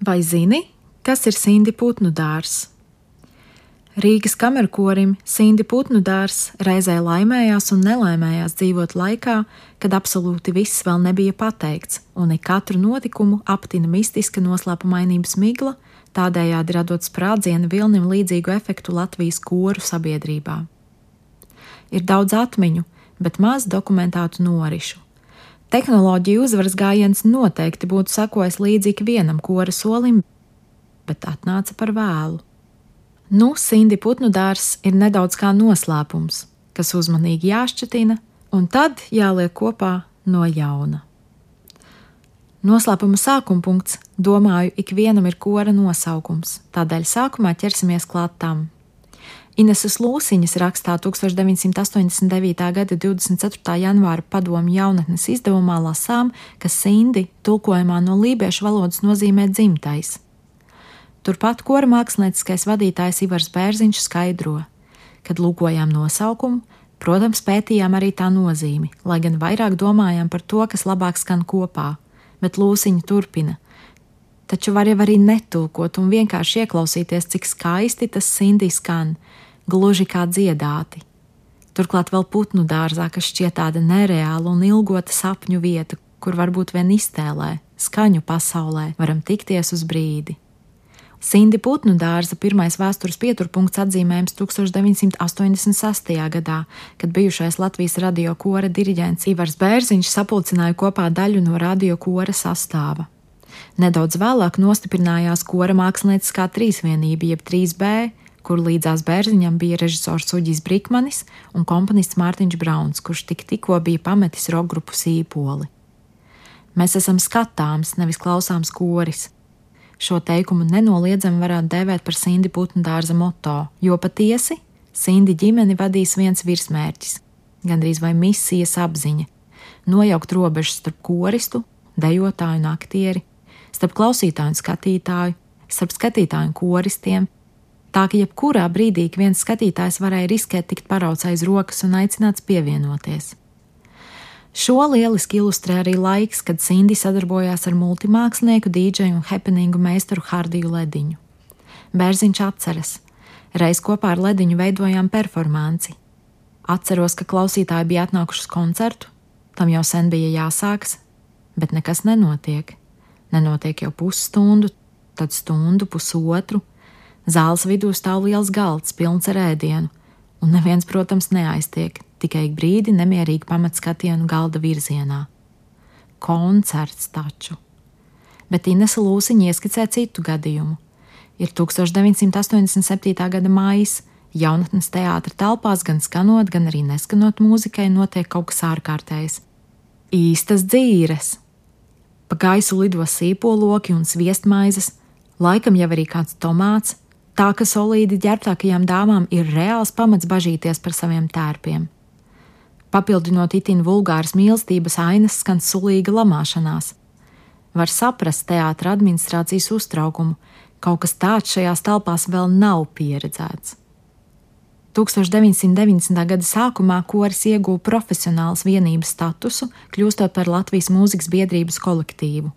Vai zini, kas ir Sindi putnu dārs? Rīgas kamerkorim Sindi putnu dārs reizē laimējās un nelaimējās dzīvot laikā, kad absolūti viss vēl nebija pateikts, un ik katru notikumu aptina mistiska noslēpumainības migla, tādējādi radot sprādzienu vilnim līdzīgu efektu Latvijas koru sabiedrībā. Ir daudz atmiņu, bet maz dokumentētu norišu. Tehnoloģija uzvaras gājiens noteikti būtu sakojis līdzi ikvienam kora solim, bet atnāca par vēlu. Nu, Sindi putnu dārs ir nedaudz kā noslēpums, kas uzmanīgi jāšķetina un tad jāliek kopā no jauna. Noslēpuma sākuma punkts, domāju, ikvienam ir kora nosaukums, tādēļ sākumā ķersimies klāt tam. Ineses Lūsiņas rakstā 1989. gada 24. janvāra padomu jaunatnes izdevumā lasām, ka Sindi tulkojumā no lībiešu valodas nozīmē dzimtais. Turpat kora mākslinieckais vadītājs Ivars Bērziņš skaidro, kad lūkojām nosaukumu, protams, pētījām arī tā nozīmi, lai gan vairāk domājām par to, kas labāk skan kopā, bet Lūsiņa turpina. Taču var jau arī netulkot un vienkārši ieklausīties, cik skaisti tas Sindi skan, gluži kā dziedāti. Turklāt vēl putnu dārzā, kas šķiet tāda nereāla un ilgota sapņu vieta, kur varbūt vien iztēlē, skaņu pasaulē varam tikties uz brīdi. Sindi putnu dārza pirmais vēstures pieturpunkts atzīmējams 1986. gadā, kad bijušais Latvijas radio kora diriģents Ivars Bērziņš sapulcināja kopā daļu no radio kora sastāva. Nedaudz vēlāk nostiprinājās kora mākslinieckā trīsvienība, jeb 3B, kur līdzās bērziņam bija režisors Uģis Brīsmanis un komponists Mārtiņš Brauns, kurš tik tikko bija pametis roka grupu sīpoli. Mēs esam skatāms, nevis klausāms koris. Šo teikumu nenoliedzami varētu dēvēt par Sindi putnu dārza moto, jo patiesi Sindi ģimeni vadīs viens virsmērķis, gandrīz vai misijas apziņa - nojaukt robežas starp koristu, dejotāju un aktieri, starp klausītāju un skatītāju, starp skatītāju un koristiem, Tā ka jebkurā brīdī viens skatītājs varēja riskēt tikt parauts aiz rokas un aicināts pievienoties. Šo lieliski ilustrē arī laiks, kad Cindy sadarbojās ar multimākslinieku, dīdžeju un happeningu meistaru Hardiju Lediņu. Bērziņš atceras, reiz kopā ar Lediņu veidojām performanci. Atceros, ka klausītāji bija atnākuši uz koncertu, tam jau sen bija jāsākas, bet nekas nenotiek. Nenotiek jau pusstundu, tad stundu, pusotru, Zāles vidū stāv liels galds, pilns ar ēdienu, un neviens, protams, neaiztiek, tikai brīdi nemierīgi pamat skatienu galda virzienā. Koncerts taču. Bet Inese Lūsiņa ieskicē citu gadījumu. Ir 1987. gada maijs, jaunatnes teātra telpās gan skanot, gan arī neskanot mūzikai notiek kaut kas ārkārtējs. Īstas dzīves! Pa gaisu lido sīpoloki un sviestmaizes, laikam jau arī kāds tomāts, Tā ka solīdi ģērbtākajām dāmām ir reāls pamats bažīties par saviem tērpiem. Papildinot itin vulgāras mīlestības ainas, skan sulīga lamāšanās. Var saprast teātra administrācijas uztraukumu, kaut kas tāds šajās telpās vēl nav pieredzēts. 1990. gada sākumā koris ieguva profesionāls vienības statusu, kļūstot par Latvijas mūzikas biedrības kolektīvu.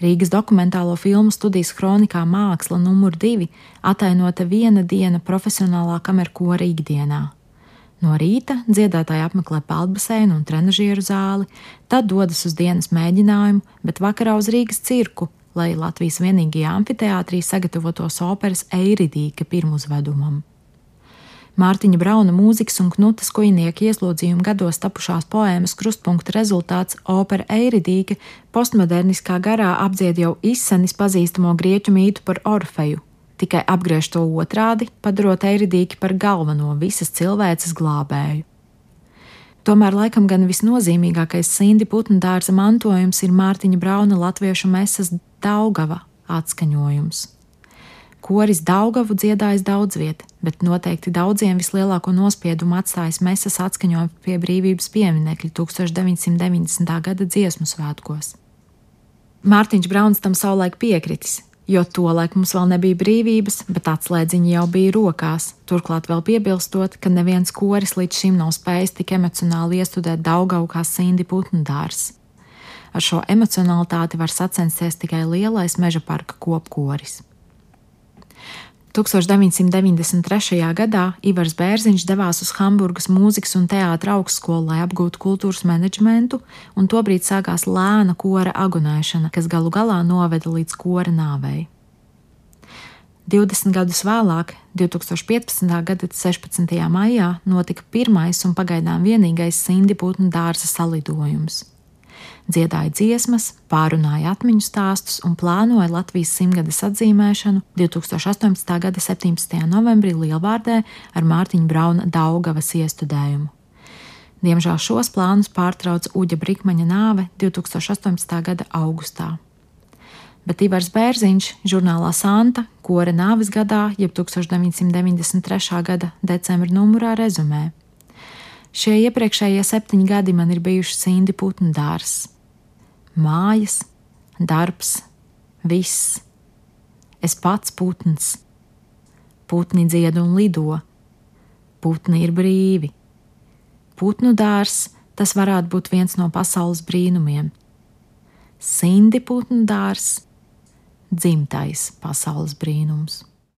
Rīgas dokumentālo filmu studijas kronikā Māksla numur divi atainota viena diena profesionālā kamerkora ikdienā. No rīta dziedātāji apmeklē peldbaseinu un trenižieru zāli, tad dodas uz dienas mēģinājumu, bet vakarā uz Rīgas cirku, lai Latvijas vienīgajā amfiteātrī sagatavotos operas Eiridīka pirmuzvedumam. Mārtiņa Brauna mūzikas un Knutas Kujnieka ieslodzījuma gados tapušās poēmas krustpunkta rezultāts opera Eiridīga postmoderniskā garā apdzied jau izsenis pazīstamo grieķu mītu par Orfeju, tikai apgriež to otrādi, padarot Eiridīgu par galveno visas cilvēces glābēju. Tomēr laikam gan visnozīmīgākais Sindi putnu dārza mantojums ir Mārtiņa Brauna latviešu mesas Daugava atskaņojums. Koris Daugavu dziedājis daudz viet, bet noteikti daudziem vislielāko nospiedumu atstājis mesas atskaņojumi pie brīvības pieminekļa 1990. gada dziesmu svētkos. Mārtiņš Brauns tam savulaik piekritis, jo tolaik mums vēl nebija brīvības, bet atslēdziņi jau bija rokās, turklāt vēl piebilstot, ka neviens koris līdz šim nav spējis tik emocionāli iestudēt Daugavu kā Sindi Putnu dārs. Ar šo emocionalitāti var sacensties tikai lielais meža parka kopkoris. 1993. gadā Ivars Bērziņš devās uz Hamburgas mūzikas un teātra augstskolu, lai apgūtu kultūras menedžmentu, un tobrīd sākās lēna kora agonēšana, kas galu galā noveda līdz kora nāvei. 20 gadus vēlāk, 2015. gada 16. maijā, notika pirmais un pagaidām vienīgais Sindi putnu dārza salidojums dziedāja dziesmas, pārunāja atmiņu stāstus un plānoja Latvijas simtgades atzīmēšanu 2018. gada 17. novembrī Lielvārdē ar Mārtiņa Brauna Daugavas iestudējumu. Diemžēl šos plānus pārtrauca Uģa Brikmaņa nāve 2018. gada augustā. Bet Ivars Bērziņš, žurnālā Santa, kora nāves gadā, jeb 1993. gada decembra numurā rezumē. Šie iepriekšējie septiņi gadi man ir bijuši Sindi putnu dārzs mājas, darbs, viss. Es pats putns. Putni dzied un lido, putni ir brīvi. Putnu dārs tas varētu būt viens no pasaules brīnumiem. Sindi putnu dārs, dzimtais pasaules brīnums.